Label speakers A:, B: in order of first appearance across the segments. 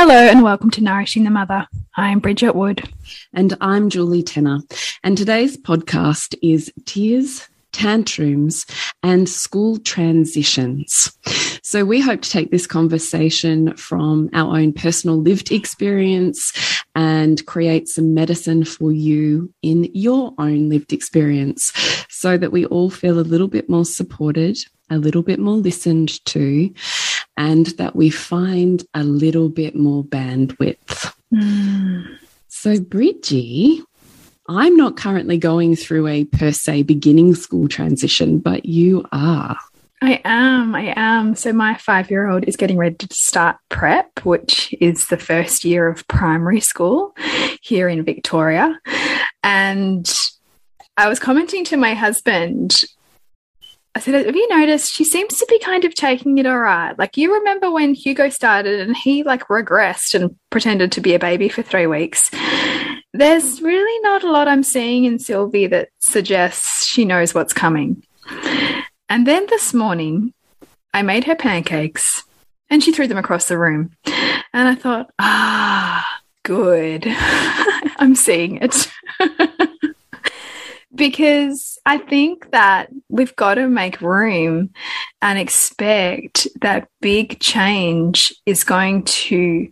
A: Hello and welcome to Nourishing the Mother. I'm Bridget Wood.
B: And I'm Julie Tenner. And today's podcast is Tears, Tantrums, and School Transitions. So we hope to take this conversation from our own personal lived experience and create some medicine for you in your own lived experience so that we all feel a little bit more supported, a little bit more listened to, and that we find a little bit more bandwidth. Mm. So, Bridgie, I'm not currently going through a per se beginning school transition, but you are.
A: I am. I am. So, my five year old is getting ready to start prep, which is the first year of primary school here in Victoria. And I was commenting to my husband I said, Have you noticed she seems to be kind of taking it all right? Like, you remember when Hugo started and he like regressed and pretended to be a baby for three weeks? There's really not a lot I'm seeing in Sylvie that suggests she knows what's coming. And then this morning, I made her pancakes and she threw them across the room. And I thought, ah, good. I'm seeing it. because I think that we've got to make room and expect that big change is going to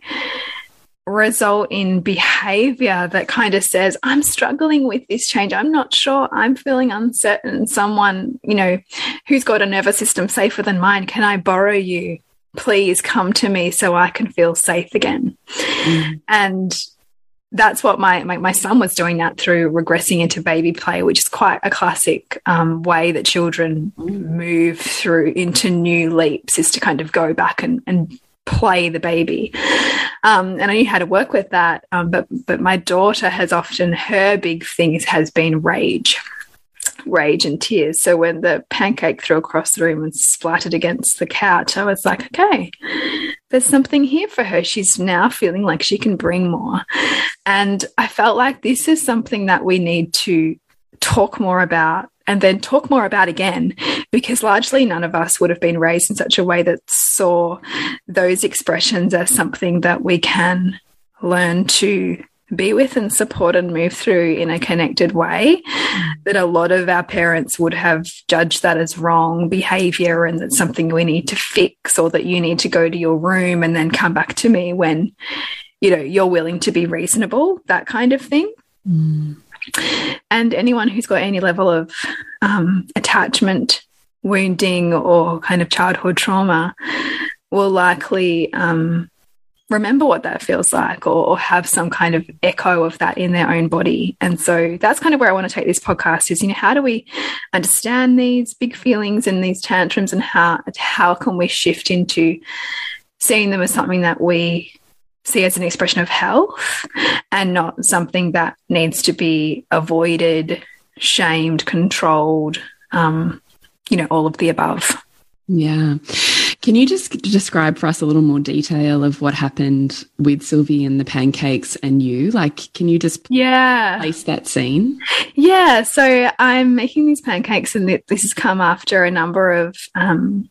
A: result in behavior that kind of says, I'm struggling with this change. I'm not sure. I'm feeling uncertain. Someone, you know, who's got a nervous system safer than mine, can I borrow you? Please come to me so I can feel safe again. Mm. And that's what my, my, my son was doing that through regressing into baby play, which is quite a classic um, way that children move through into new leaps, is to kind of go back and, and play the baby. Um, and I knew how to work with that. Um, but but my daughter has often her big thing has been rage rage and tears. So when the pancake threw across the room and splattered against the couch, I was like, okay, there's something here for her. She's now feeling like she can bring more. And I felt like this is something that we need to talk more about and then talk more about again because largely none of us would have been raised in such a way that saw those expressions as something that we can learn to be with and support and move through in a connected way that a lot of our parents would have judged that as wrong behavior and that's something we need to fix or that you need to go to your room and then come back to me when you know you're willing to be reasonable that kind of thing mm. and anyone who's got any level of um, attachment wounding or kind of childhood trauma will likely um, remember what that feels like or, or, have some kind of echo of that in their own body. And so that's kind of where I want to take this podcast is, you know, how do we understand these big feelings and these tantrums and how, how can we shift into seeing them as something that we see as an expression of health and not something that needs to be avoided, shamed, controlled, um, you know, all of the above.
B: Yeah. Can you just describe for us a little more detail of what happened with Sylvie and the pancakes and you? Like, can you just
A: yeah
B: place that scene?
A: Yeah. So I'm making these pancakes, and this has come after a number of um,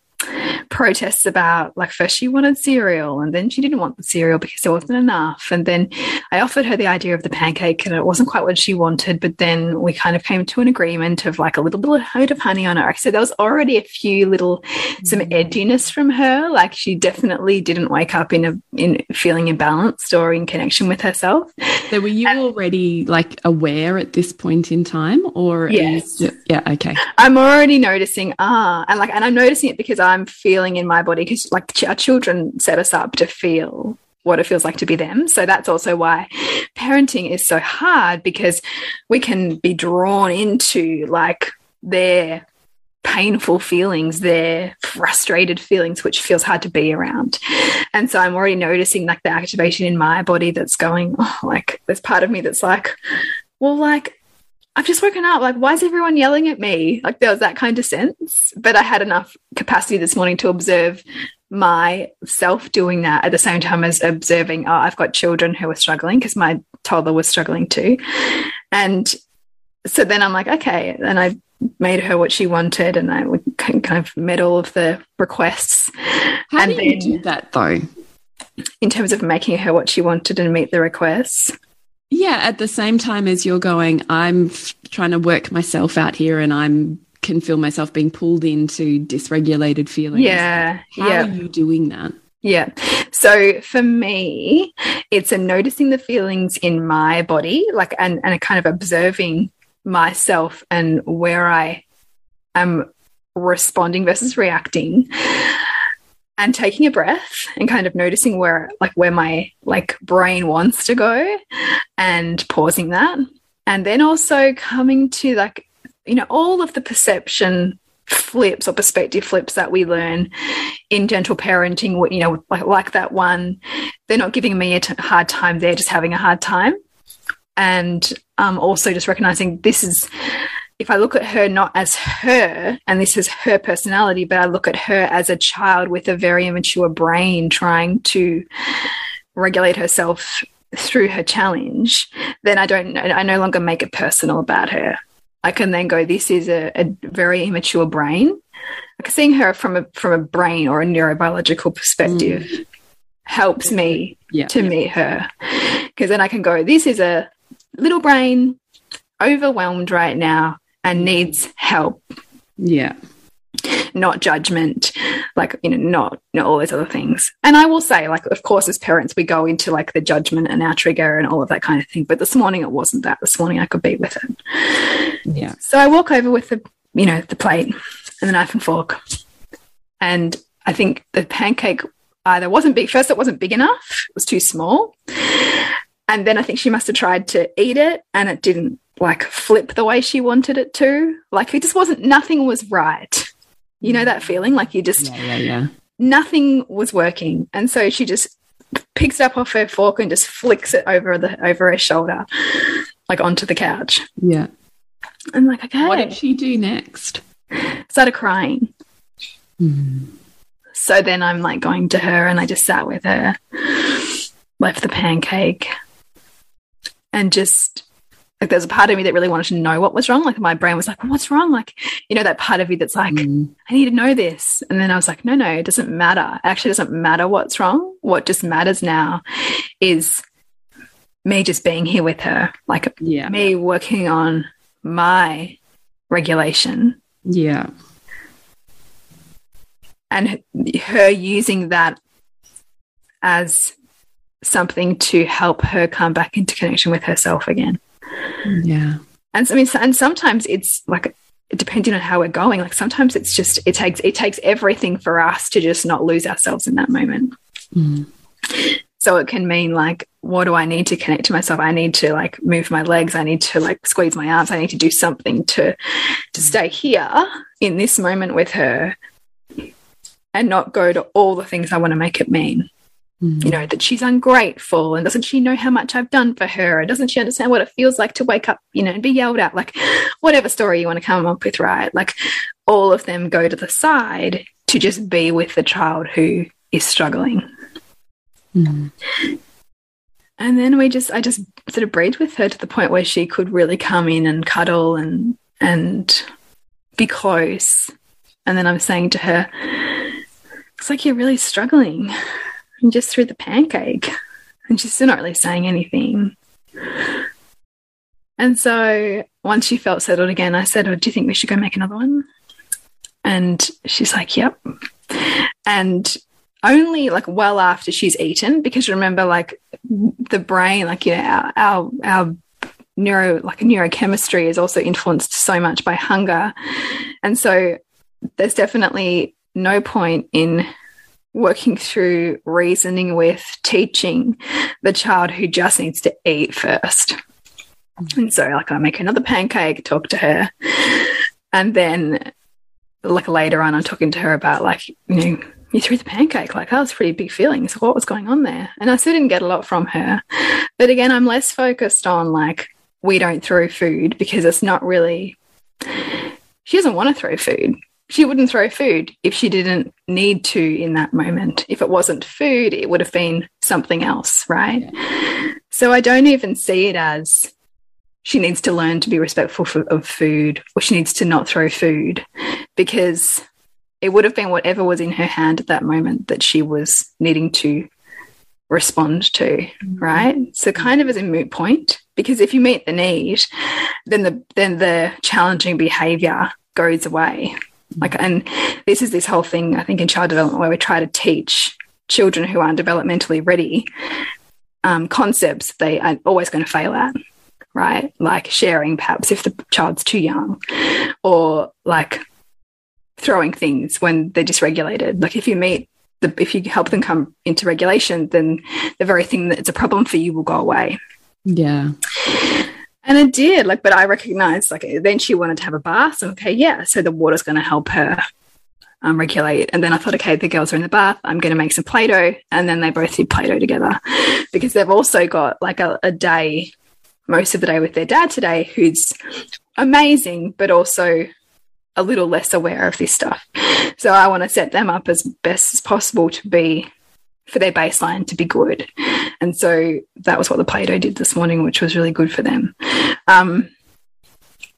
A: protests about like first she wanted cereal and then she didn't want the cereal because there wasn't enough. And then I offered her the idea of the pancake and it wasn't quite what she wanted but then we kind of came to an agreement of like a little bit of honey on it so there was already a few little some mm. edginess from her. Like she definitely didn't wake up in a in feeling imbalanced or in connection with herself.
B: So were you and, already like aware at this point in time or
A: yes.
B: yeah okay.
A: I'm already noticing ah and like and I'm noticing it because I'm feeling in my body because like our children set us up to feel what it feels like to be them. So that's also why parenting is so hard because we can be drawn into like their painful feelings, their frustrated feelings, which feels hard to be around. And so I'm already noticing like the activation in my body that's going, oh, like there's part of me that's like, well, like I've just woken up. Like, why is everyone yelling at me? Like, there was that kind of sense. But I had enough capacity this morning to observe myself doing that at the same time as observing, oh, I've got children who are struggling because my toddler was struggling too. And so then I'm like, okay. And I made her what she wanted and I kind of met all of the requests.
B: How
A: and
B: do you then, do that though?
A: In terms of making her what she wanted and meet the requests.
B: Yeah, at the same time as you're going, I'm trying to work myself out here and I'm can feel myself being pulled into dysregulated feelings.
A: Yeah.
B: How
A: yeah.
B: are you doing that?
A: Yeah. So for me, it's a noticing the feelings in my body, like and and a kind of observing myself and where I am responding versus reacting and taking a breath and kind of noticing where like where my like brain wants to go and pausing that. And then also coming to like you know all of the perception flips or perspective flips that we learn in gentle parenting you know like, like that one. They're not giving me a hard time they're just having a hard time. And um, also just recognizing this is if I look at her not as her, and this is her personality, but I look at her as a child with a very immature brain trying to regulate herself through her challenge, then I don't, I no longer make it personal about her. I can then go, this is a, a very immature brain. Like seeing her from a from a brain or a neurobiological perspective mm. helps me
B: yeah,
A: to
B: yeah.
A: meet her. Because then I can go, this is a little brain overwhelmed right now and needs help.
B: Yeah.
A: Not judgment, like, you know, not, not all those other things. And I will say, like, of course, as parents, we go into like the judgment and our trigger and all of that kind of thing. But this morning it wasn't that. This morning I could be with it.
B: Yeah.
A: So I walk over with the, you know, the plate and the knife and fork. And I think the pancake either wasn't big. First, it wasn't big enough, it was too small. And then I think she must have tried to eat it and it didn't like flip the way she wanted it to. Like it just wasn't, nothing was right. You know that feeling? Like you just,
B: yeah, yeah, yeah.
A: nothing was working. And so she just picks it up off her fork and just flicks it over the, over her shoulder, like onto the couch.
B: Yeah.
A: I'm like, okay.
B: What did she do next?
A: Started crying.
B: Mm.
A: So then I'm like going to her and I just sat with her, left the pancake, and just like there's a part of me that really wanted to know what was wrong. Like my brain was like, well, what's wrong? Like, you know, that part of you that's like, mm. I need to know this. And then I was like, no, no, it doesn't matter. It actually doesn't matter what's wrong. What just matters now is me just being here with her. Like
B: yeah.
A: me working on my regulation.
B: Yeah.
A: And her using that as something to help her come back into connection with herself again.
B: Yeah.
A: And I mean, and sometimes it's like, depending on how we're going, like sometimes it's just, it takes, it takes everything for us to just not lose ourselves in that moment.
B: Mm.
A: So it can mean like, what do I need to connect to myself? I need to like move my legs. I need to like squeeze my arms. I need to do something to, to stay here in this moment with her and not go to all the things I want to make it mean you know, that she's ungrateful and doesn't she know how much I've done for her? And doesn't she understand what it feels like to wake up, you know, and be yelled at? Like, whatever story you want to come up with, right? Like, all of them go to the side to just be with the child who is struggling.
B: Mm.
A: And then we just, I just sort of breathed with her to the point where she could really come in and cuddle and, and be close. And then I'm saying to her, it's like you're really struggling. And just threw the pancake. And she's still not really saying anything. And so once she felt settled again, I said, oh, Do you think we should go make another one? And she's like, Yep. And only like well after she's eaten, because remember, like the brain, like, you know, our, our, our neuro, like neurochemistry is also influenced so much by hunger. And so there's definitely no point in working through reasoning with teaching the child who just needs to eat first. Mm. And so, like, I make another pancake, talk to her, and then, like, later on, I'm talking to her about, like, you know, you threw the pancake. Like, that was pretty big feeling. So, what was going on there? And I still didn't get a lot from her. But again, I'm less focused on, like, we don't throw food because it's not really, she doesn't want to throw food. She wouldn't throw food if she didn't need to in that moment. If it wasn't food, it would have been something else, right? Yeah. So I don't even see it as she needs to learn to be respectful for, of food or she needs to not throw food because it would have been whatever was in her hand at that moment that she was needing to respond to mm -hmm. right so kind of as a moot point because if you meet the need then the then the challenging behavior goes away like and this is this whole thing i think in child development where we try to teach children who aren't developmentally ready um, concepts they are always going to fail at right? Like sharing, perhaps, if the child's too young, or like throwing things when they're dysregulated. Like if you meet the, if you help them come into regulation, then the very thing that's a problem for you will go away.
B: Yeah.
A: And it did, like, but I recognized, like, then she wanted to have a bath. So, okay, yeah. So the water's going to help her um, regulate. And then I thought, okay, the girls are in the bath. I'm going to make some Play Doh. And then they both did Play Doh together because they've also got like a, a day most of the day with their dad today, who's amazing, but also a little less aware of this stuff. So I want to set them up as best as possible to be for their baseline to be good. And so that was what the Play Doh did this morning, which was really good for them. Um,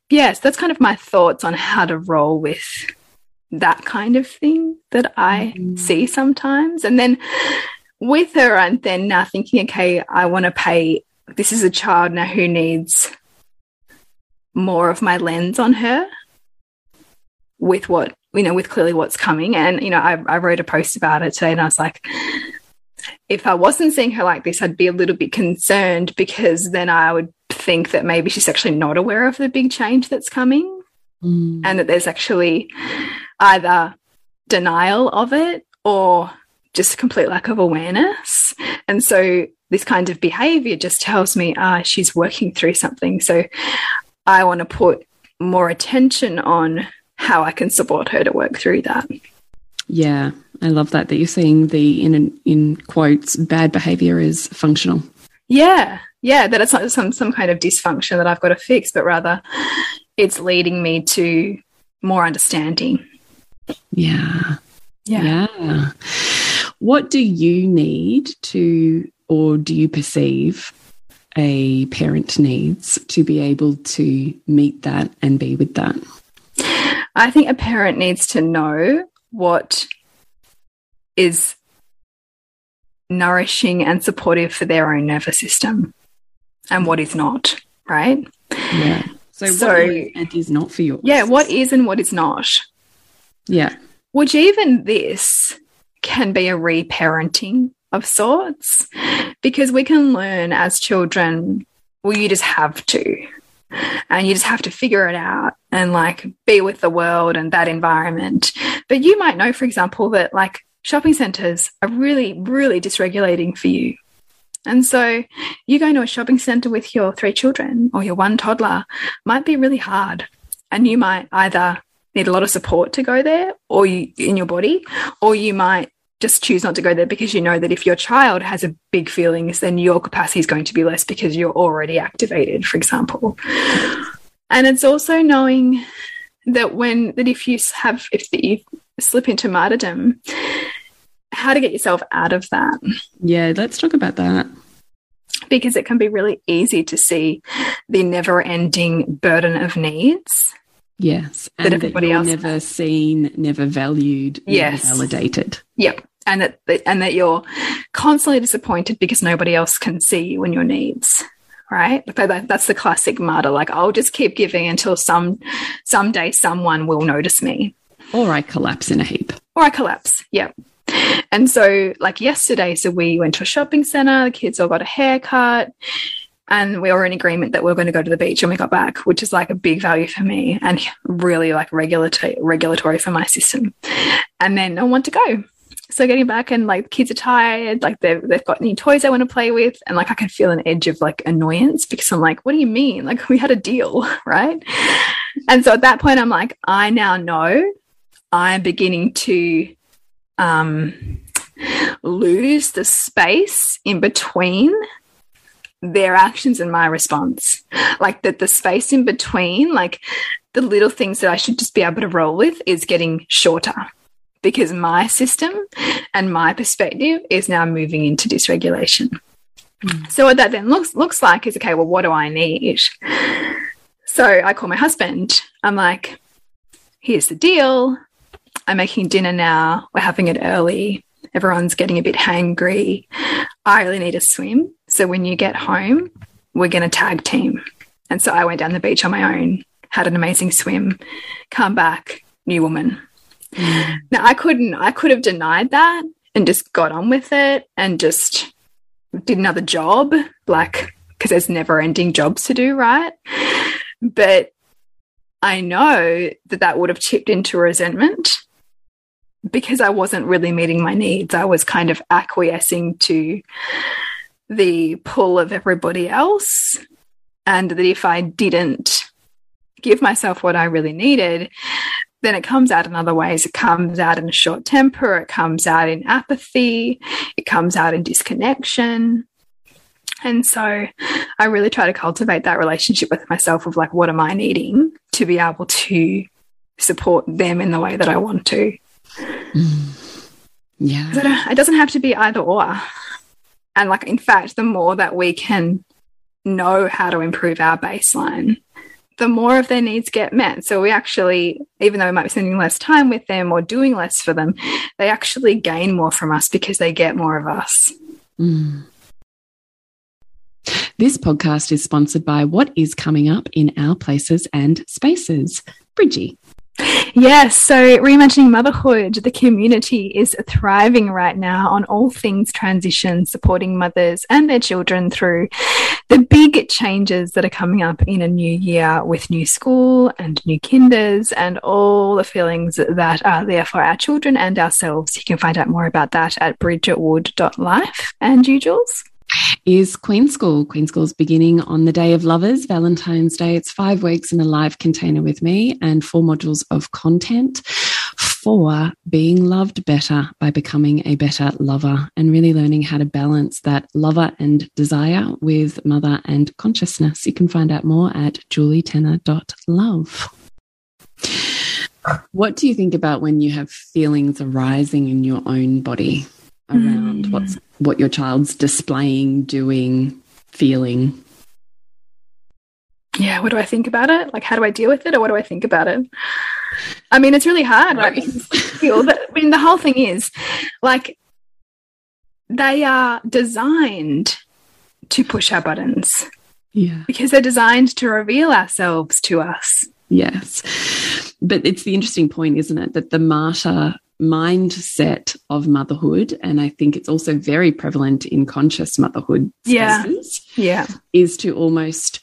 A: yes, that's kind of my thoughts on how to roll with that kind of thing that I mm see sometimes. And then with her, and then now thinking, okay, I want to pay this is a child now who needs more of my lens on her with what you know with clearly what's coming and you know I, I wrote a post about it today and i was like if i wasn't seeing her like this i'd be a little bit concerned because then i would think that maybe she's actually not aware of the big change that's coming mm. and that there's actually either denial of it or just complete lack of awareness and so this kind of behavior just tells me, ah, she's working through something. So I want to put more attention on how I can support her to work through that.
B: Yeah, I love that that you're seeing the in in quotes bad behavior is functional.
A: Yeah, yeah, that it's not some some kind of dysfunction that I've got to fix, but rather it's leading me to more understanding.
B: Yeah.
A: Yeah.
B: Yeah. What do you need to or do you perceive a parent needs to be able to meet that and be with that?
A: I think a parent needs to know what is nourishing and supportive for their own nervous system and what is not, right?
B: Yeah. So, so what is and is not for yours?
A: Yeah, what is and what is not.
B: Yeah.
A: Which even this can be a reparenting of sorts because we can learn as children well you just have to and you just have to figure it out and like be with the world and that environment but you might know for example that like shopping centers are really really dysregulating for you and so you going to a shopping center with your three children or your one toddler might be really hard and you might either need a lot of support to go there or you in your body or you might just choose not to go there because you know that if your child has a big feelings, then your capacity is going to be less because you're already activated, for example. And it's also knowing that when that if you have if the, slip into martyrdom, how to get yourself out of that.
B: Yeah, let's talk about that.
A: Because it can be really easy to see the never ending burden of needs.
B: Yes.
A: And that everybody else
B: never has. seen, never valued,
A: yes.
B: never validated.
A: Yep. And that and that you're constantly disappointed because nobody else can see you and your needs right? That, that's the classic martyr. Like I'll just keep giving until some someday someone will notice me,
B: or I collapse in a heap,
A: or I collapse. Yep. And so, like yesterday, so we went to a shopping center. The kids all got a haircut, and we were in agreement that we are going to go to the beach when we got back, which is like a big value for me and really like regulatory regulatory for my system. And then I want to go. So getting back and like the kids are tired, like they've they've got new toys I want to play with, and like I can feel an edge of like annoyance because I'm like, what do you mean? Like we had a deal, right? And so at that point, I'm like, I now know I'm beginning to um lose the space in between their actions and my response. Like that the space in between, like the little things that I should just be able to roll with is getting shorter because my system and my perspective is now moving into dysregulation. Mm. So what that then looks looks like is okay, well, what do I need? So I call my husband. I'm like, here's the deal. I'm making dinner now. We're having it early. Everyone's getting a bit hangry. I really need a swim. So when you get home, we're going to tag team. And so I went down the beach on my own, had an amazing swim, come back, new woman. Mm. Now I couldn't, I could have denied that and just got on with it and just did another job, like, because there's never ending jobs to do, right? But I know that that would have chipped into resentment because I wasn't really meeting my needs. I was kind of acquiescing to the pull of everybody else. And that if I didn't give myself what I really needed, then it comes out in other ways. It comes out in a short temper, it comes out in apathy, it comes out in disconnection. And so I really try to cultivate that relationship with myself of like, what am I needing to be able to support them in the way that I want to?
B: Mm. Yeah.
A: It doesn't have to be either or. And like, in fact, the more that we can know how to improve our baseline, the more of their needs get met. So we actually, even though we might be spending less time with them or doing less for them, they actually gain more from us because they get more of us.
B: Mm. This podcast is sponsored by what is coming up in our places and spaces. Bridgie.
A: Yes, so reimagining motherhood, the community is thriving right now on all things transition, supporting mothers and their children through the big changes that are coming up in a new year with new school and new kinders and all the feelings that are there for our children and ourselves. You can find out more about that at bridgetwood.life. And you, Jules?
B: Is Queen School. Queen School's beginning on the day of lovers, Valentine's Day. It's five weeks in a live container with me and four modules of content for being loved better by becoming a better lover and really learning how to balance that lover and desire with mother and consciousness. You can find out more at julietenner.love. What do you think about when you have feelings arising in your own body? Around mm. what's what your child's displaying, doing, feeling.
A: Yeah, what do I think about it? Like, how do I deal with it, or what do I think about it? I mean, it's really hard, right? feel that, I mean, the whole thing is like they are designed to push our buttons.
B: Yeah.
A: Because they're designed to reveal ourselves to us.
B: Yes. But it's the interesting point, isn't it? That the martyr mindset of motherhood, and I think it's also very prevalent in conscious motherhood
A: spaces, yeah. yeah.
B: is to almost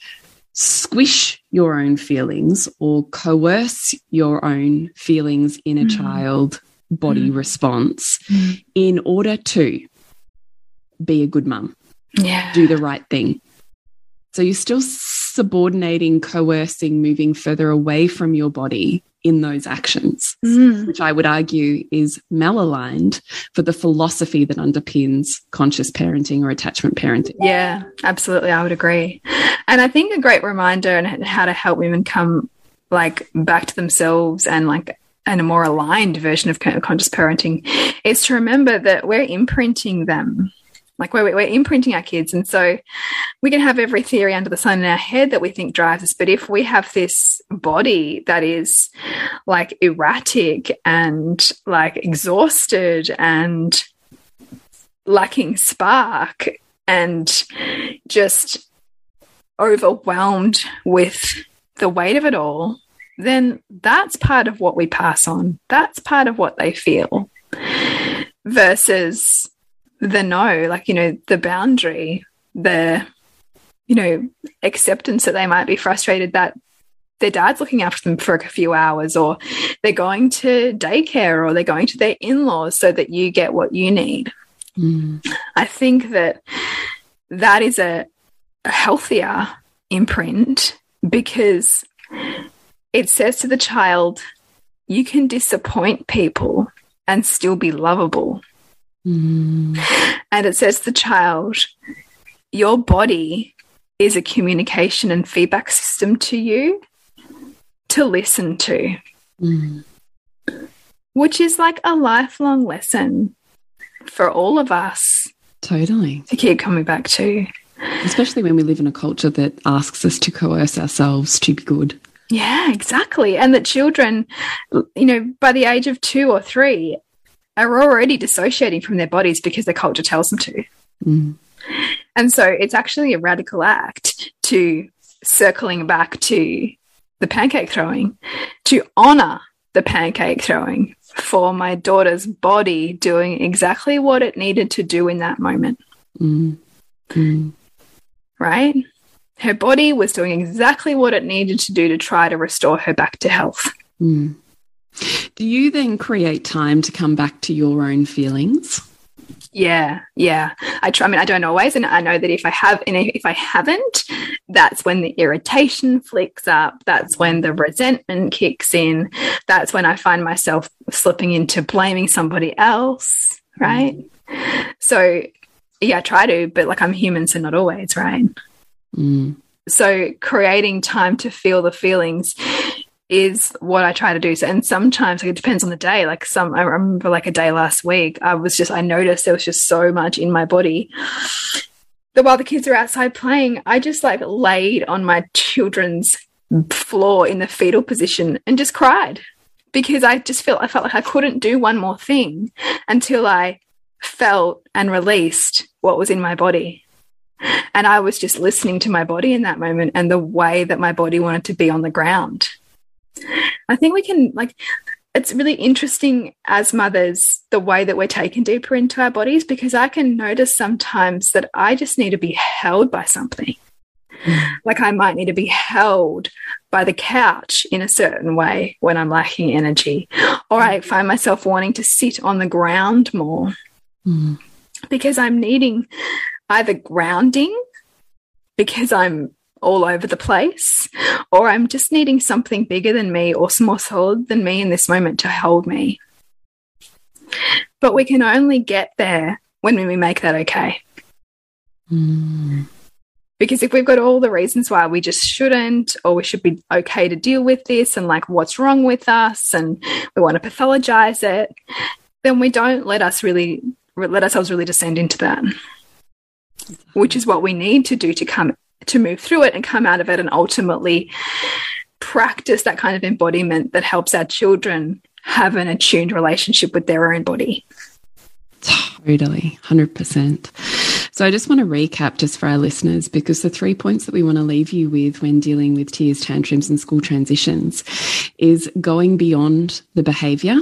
B: squish your own feelings or coerce your own feelings in a mm. child body mm. response mm. in order to be a good mum,
A: yeah.
B: do the right thing. So you're still subordinating, coercing, moving further away from your body in those actions, mm. which I would argue is malaligned for the philosophy that underpins conscious parenting or attachment parenting.
A: Yeah, absolutely. I would agree. And I think a great reminder and how to help women come like back to themselves and like and a more aligned version of conscious parenting is to remember that we're imprinting them like we're, we're imprinting our kids. And so we can have every theory under the sun in our head that we think drives us. But if we have this body that is like erratic and like exhausted and lacking spark and just overwhelmed with the weight of it all then that's part of what we pass on. That's part of what they feel versus the no, like, you know, the boundary, the, you know, acceptance that they might be frustrated that their dad's looking after them for a few hours, or they're going to daycare, or they're going to their in laws so that you get what you need. Mm. I think that that is a, a healthier imprint because it says to the child, you can disappoint people and still be lovable. Mm. And it says the child, your body is a communication and feedback system to you to listen to, mm. which is like a lifelong lesson for all of us.
B: Totally.
A: To keep coming back to.
B: Especially when we live in a culture that asks us to coerce ourselves to be good.
A: Yeah, exactly. And that children, you know, by the age of two or three, are already dissociating from their bodies because their culture tells them to. Mm. And so it's actually a radical act to circling back to the pancake throwing, to honor the pancake throwing for my daughter's body doing exactly what it needed to do in that moment. Mm. Mm. Right? Her body was doing exactly what it needed to do to try to restore her back to health. Mm.
B: Do you then create time to come back to your own feelings?
A: Yeah, yeah. I try. I mean, I don't always, and I know that if I have, and if I haven't, that's when the irritation flicks up. That's when the resentment kicks in. That's when I find myself slipping into blaming somebody else. Right. Mm. So, yeah, I try to, but like I'm human, so not always. Right. Mm. So, creating time to feel the feelings is what I try to do. So, and sometimes like, it depends on the day. Like some, I remember like a day last week, I was just, I noticed there was just so much in my body that while the kids are outside playing, I just like laid on my children's floor in the fetal position and just cried because I just felt, I felt like I couldn't do one more thing until I felt and released what was in my body. And I was just listening to my body in that moment and the way that my body wanted to be on the ground. I think we can like it's really interesting as mothers the way that we're taken deeper into our bodies because I can notice sometimes that I just need to be held by something. Mm. Like I might need to be held by the couch in a certain way when I'm lacking energy, or I find myself wanting to sit on the ground more mm. because I'm needing either grounding because I'm all over the place, or I'm just needing something bigger than me or more solid than me in this moment to hold me. But we can only get there when we make that okay. Mm. Because if we've got all the reasons why we just shouldn't, or we should be okay to deal with this, and like what's wrong with us, and we want to pathologize it, then we don't let us really let ourselves really descend into that, which is what we need to do to come to move through it and come out of it and ultimately practice that kind of embodiment that helps our children have an attuned relationship with their own body.
B: Totally, 100%. So I just want to recap just for our listeners because the three points that we want to leave you with when dealing with tears, tantrums, and school transitions is going beyond the behavior,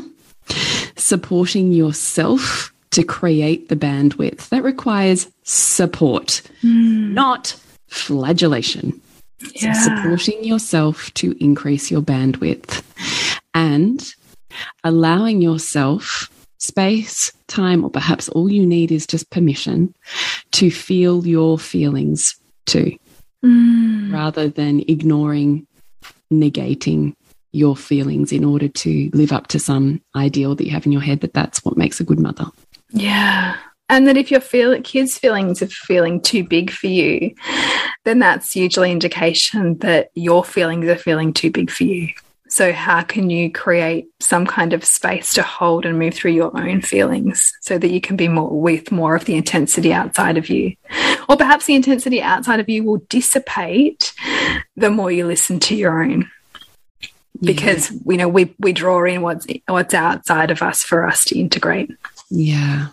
B: supporting yourself to create the bandwidth. That requires support, mm. not flagellation. Yeah. So supporting yourself to increase your bandwidth and allowing yourself space, time, or perhaps all you need is just permission to feel your feelings too, mm. rather than ignoring, negating your feelings in order to live up to some ideal that you have in your head that that's what makes a good mother.
A: Yeah. And that if your feel kids' feelings are feeling too big for you, then that's usually indication that your feelings are feeling too big for you. So, how can you create some kind of space to hold and move through your own feelings so that you can be more with more of the intensity outside of you? Or perhaps the intensity outside of you will dissipate the more you listen to your own. Because yeah. you know we we draw in what's what's outside of us for us to integrate.
B: Yeah.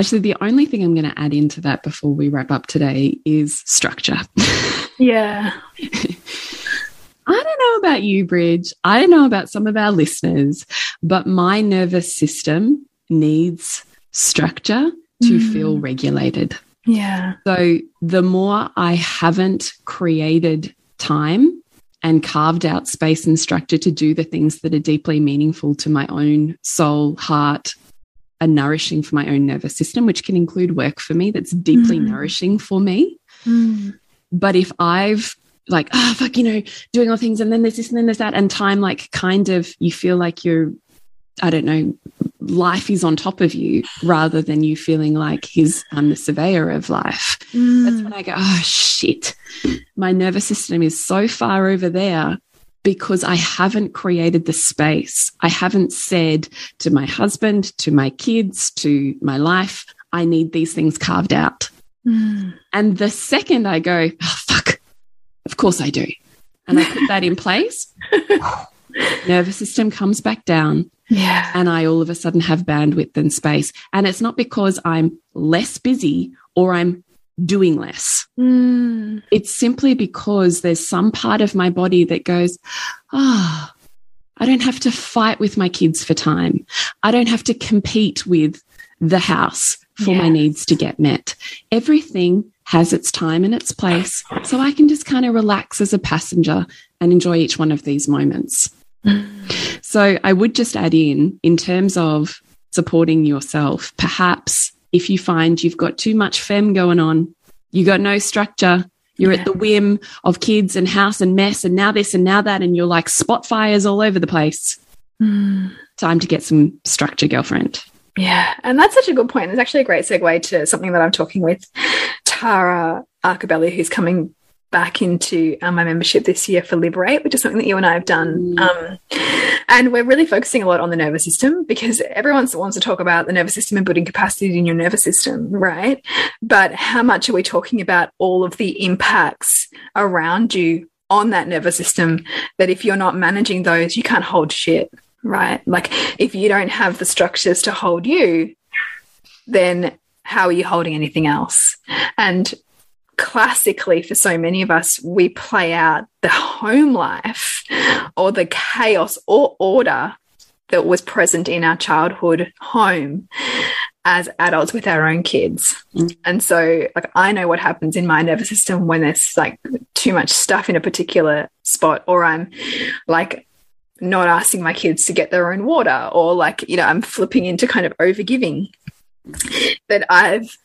B: Actually, the only thing I'm going to add into that before we wrap up today is structure.
A: Yeah.
B: I don't know about you, Bridge. I don't know about some of our listeners, but my nervous system needs structure to mm. feel regulated.
A: Yeah.
B: So the more I haven't created time and carved out space and structure to do the things that are deeply meaningful to my own soul, heart, and nourishing for my own nervous system, which can include work for me that's deeply mm. nourishing for me. Mm. But if I've like, oh, fuck, you know, doing all things and then there's this and then there's that. And time, like, kind of, you feel like you're, I don't know, life is on top of you rather than you feeling like he's I'm the surveyor of life. Mm. That's when I go, oh shit, my nervous system is so far over there because I haven't created the space. I haven't said to my husband, to my kids, to my life, I need these things carved out. Mm. And the second I go, oh, fuck, of course I do. And I put that in place. Nervous system comes back down.
A: Yeah.
B: And I all of a sudden have bandwidth and space. And it's not because I'm less busy or I'm doing less. Mm. It's simply because there's some part of my body that goes, ah, oh, I don't have to fight with my kids for time. I don't have to compete with the house for my needs to get met. Everything has its time and its place. So I can just kind of relax as a passenger and enjoy each one of these moments. So I would just add in, in terms of supporting yourself, perhaps if you find you've got too much fem going on, you got no structure, you're yeah. at the whim of kids and house and mess and now this and now that, and you're like spot fires all over the place. Mm. Time to get some structure, girlfriend.
A: Yeah, and that's such a good point. It's actually a great segue to something that I'm talking with Tara Arcabelli, who's coming back into um, my membership this year for Liberate, which is something that you and I have done. Mm. Um, and we're really focusing a lot on the nervous system because everyone wants to talk about the nervous system and building capacity in your nervous system, right? But how much are we talking about all of the impacts around you on that nervous system that if you're not managing those, you can't hold shit, right? Like if you don't have the structures to hold you, then how are you holding anything else? And classically, for so many of us, we play out the home life or the chaos or order that was present in our childhood home as adults with our own kids. Mm. And so like I know what happens in my nervous system when there's like too much stuff in a particular spot or I'm like not asking my kids to get their own water or like you know I'm flipping into kind of overgiving that I've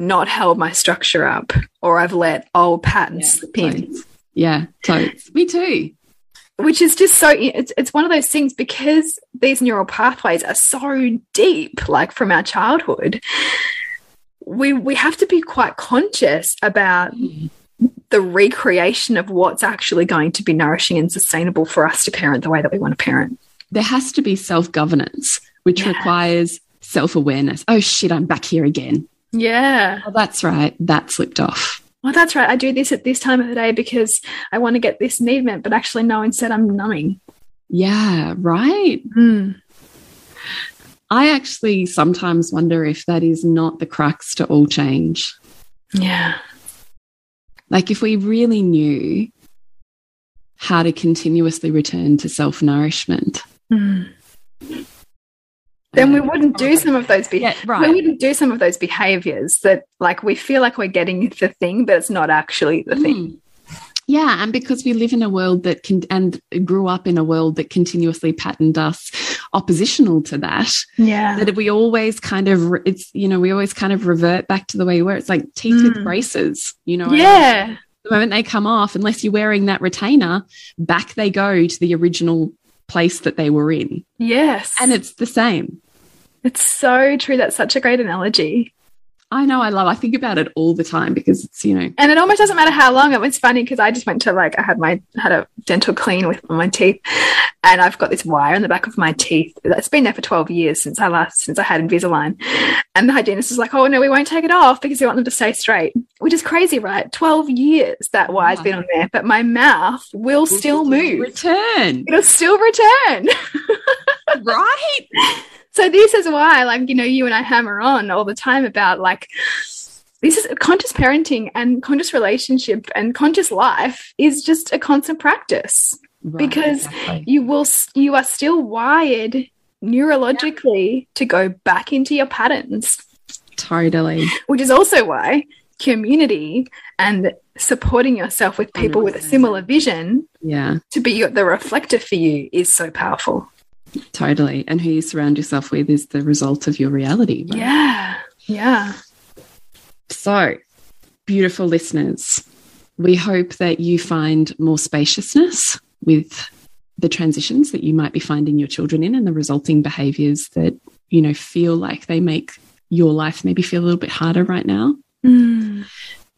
A: not held my structure up or I've let old patterns yeah, slip in.
B: Yeah, totes. Me too.
A: Which is just so, it's, it's one of those things because these neural pathways are so deep, like from our childhood, we, we have to be quite conscious about the recreation of what's actually going to be nourishing and sustainable for us to parent the way that we want to parent.
B: There has to be self governance, which yeah. requires self awareness. Oh shit, I'm back here again.
A: Yeah.
B: Oh, that's right. That slipped off.
A: Well, that's right. I do this at this time of the day because I want to get this need met, but actually, no, instead I'm numbing.
B: Yeah, right. Mm. I actually sometimes wonder if that is not the crux to all change.
A: Yeah.
B: Like, if we really knew how to continuously return to self nourishment, mm
A: then we wouldn't do some of those yeah, right. we wouldn't do some of those behaviors that like we feel like we're getting the thing but it's not actually the mm. thing
B: yeah and because we live in a world that can and grew up in a world that continuously patterned us oppositional to that
A: yeah
B: that we always kind of it's you know we always kind of revert back to the way we were it's like teeth mm. with braces you know
A: yeah
B: the moment they come off unless you're wearing that retainer back they go to the original place that they were in.
A: Yes.
B: And it's the same.
A: It's so true. That's such a great analogy.
B: I know I love. I think about it all the time because it's you know,
A: and it almost doesn't matter how long. It was funny because I just went to like I had my had a dental clean with my teeth, and I've got this wire in the back of my teeth that's been there for twelve years since I last since I had Invisalign, and the hygienist was like, "Oh no, we won't take it off because we want them to stay straight," which is crazy, right? Twelve years that wire's has been on there, but my mouth will, will still move.
B: Return.
A: It'll still return.
B: right.
A: So this is why, like, you know, you and I hammer on all the time about like this is conscious parenting and conscious relationship and conscious life is just a constant practice right, because exactly. you will you are still wired neurologically yeah. to go back into your patterns
B: totally
A: which is also why community and supporting yourself with people 100%. with a similar vision
B: yeah
A: to be the reflector for you is so powerful
B: Totally. And who you surround yourself with is the result of your reality.
A: Right? Yeah. Yeah.
B: So, beautiful listeners, we hope that you find more spaciousness with the transitions that you might be finding your children in and the resulting behaviors that, you know, feel like they make your life maybe feel a little bit harder right now.
A: Mm.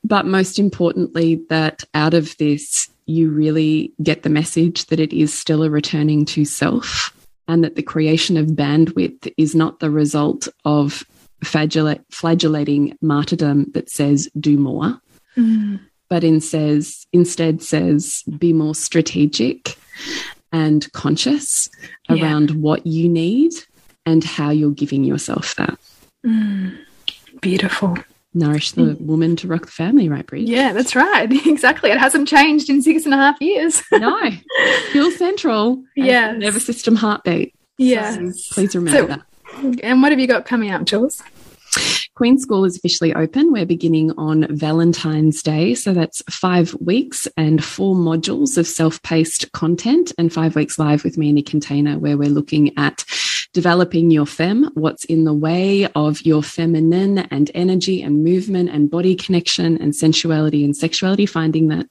B: But most importantly, that out of this, you really get the message that it is still a returning to self and that the creation of bandwidth is not the result of flagellating martyrdom that says do more,
A: mm.
B: but in says, instead says be more strategic and conscious yeah. around what you need and how you're giving yourself that.
A: Mm. Beautiful
B: nourish the hmm. woman to rock the family, right, Bridge?
A: Yeah, that's right. Exactly. It hasn't changed in six and a half years.
B: no, still central.
A: Yeah,
B: nervous system heartbeat.
A: Yeah,
B: so please remember so,
A: that. And what have you got coming up, Jules?
B: Queen School is officially open. We're beginning on Valentine's Day. So that's five weeks and four modules of self paced content and five weeks live with me in a container where we're looking at developing your fem, what's in the way of your feminine and energy and movement and body connection and sensuality and sexuality, finding that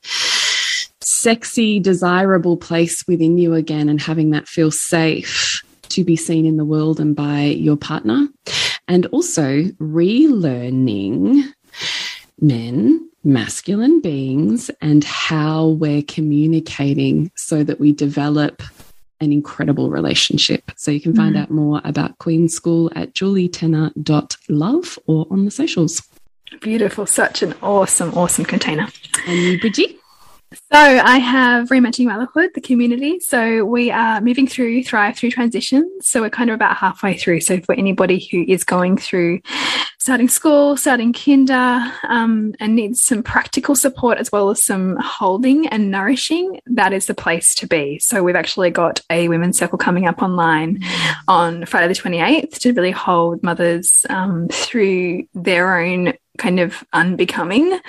B: sexy, desirable place within you again and having that feel safe to be seen in the world and by your partner. And also relearning men, masculine beings, and how we're communicating so that we develop an incredible relationship. So you can find mm. out more about Queen School at julietenner.love or on the socials.
A: Beautiful. Such an awesome, awesome container.
B: And you, Bridgie?
A: So I have reimagining motherhood, the community. So we are moving through Thrive through transitions. So we're kind of about halfway through. So for anybody who is going through starting school, starting kinder, um, and needs some practical support as well as some holding and nourishing, that is the place to be. So we've actually got a women's circle coming up online on Friday the 28th to really hold mothers um, through their own kind of unbecoming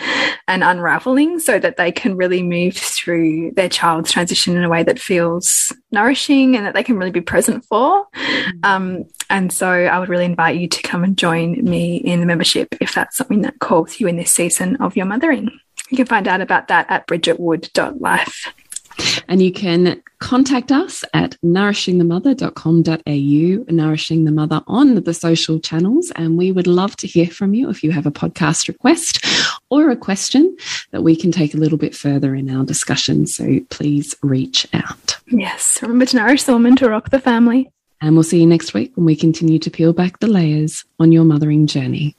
A: and unraveling so that they can really move through their child's transition in a way that feels nourishing and that they can really be present for. Mm-hmm. Um, and so I would really invite you to come and join me in the membership if that's something that calls you in this season of your mothering. You can find out about that at bridgetwood.life.
B: And you can contact us at nourishingthemother.com.au, Nourishing the Mother on the social channels. And we would love to hear from you if you have a podcast request or a question that we can take a little bit further in our discussion. So please reach out.
A: Yes. Remember to nourish the woman to rock the family.
B: And we'll see you next week when we continue to peel back the layers on your mothering journey.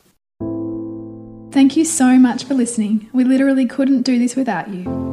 A: Thank you so much for listening. We literally couldn't do this without you.